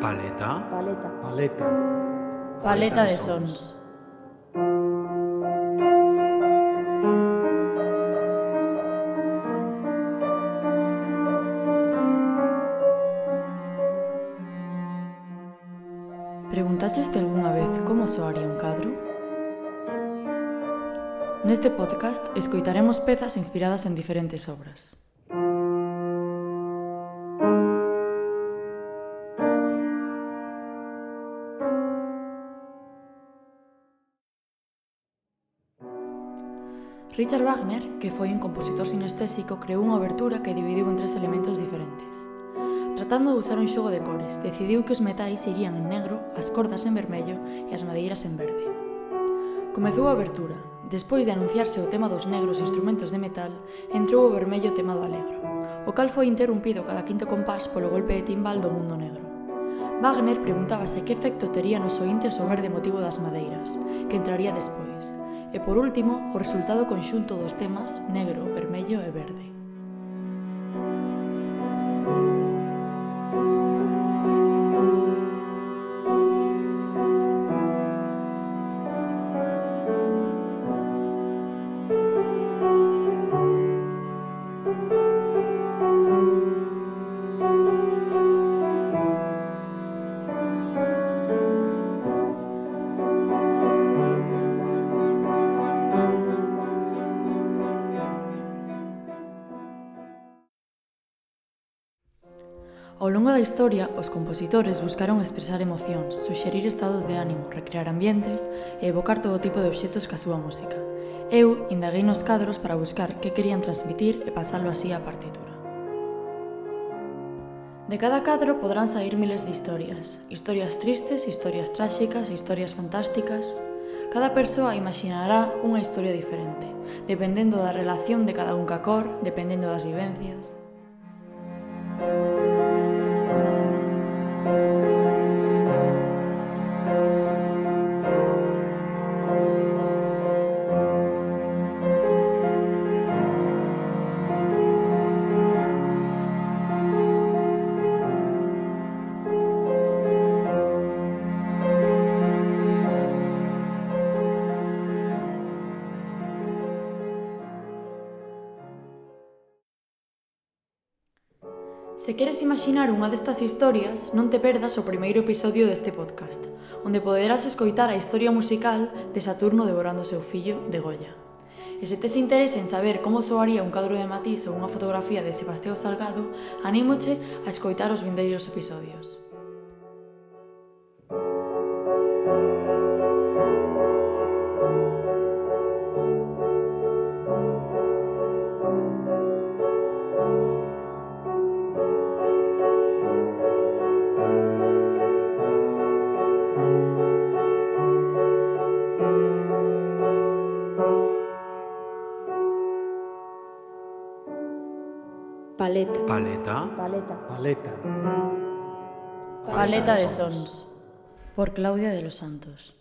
Paleta. Paleta. Paleta. Paleta. Paleta de sons. Preguntaxeste algunha vez como soaría un cadro? Neste podcast escoitaremos pezas inspiradas en diferentes obras. Richard Wagner, que foi un compositor sinestésico, creou unha obertura que dividiu en tres elementos diferentes. Tratando de usar un xogo de cores, decidiu que os metais irían en negro, as cordas en vermello e as madeiras en verde. Comezou a abertura. Despois de anunciarse o tema dos negros instrumentos de metal, entrou o vermello tema do alegro, o cal foi interrumpido cada quinto compás polo golpe de timbal do mundo negro. Wagner preguntábase que efecto tería nos ointes o verde motivo das madeiras, que entraría despois, e, por último, o resultado conxunto dos temas negro, vermello e verde. Ao longo da historia, os compositores buscaron expresar emocións, suxerir estados de ánimo, recrear ambientes e evocar todo tipo de obxetos ca súa música. Eu indaguei nos cadros para buscar que querían transmitir e pasalo así á partitura. De cada cadro podrán sair miles de historias. Historias tristes, historias tráxicas, historias fantásticas... Cada persoa imaginará unha historia diferente, dependendo da relación de cada un ca cor, dependendo das vivencias... Se queres imaginar unha destas historias, non te perdas o primeiro episodio deste podcast, onde poderás escoitar a historia musical de Saturno devorando seu fillo de Goya. E se tes interese en saber como soaría un cadro de Matisse ou unha fotografía de Sebastián Salgado, anímoche a escoitar os vindeiros episodios. Paleta. Paleta. Paleta. Paleta. Paleta de sons, por Claudia de los Santos.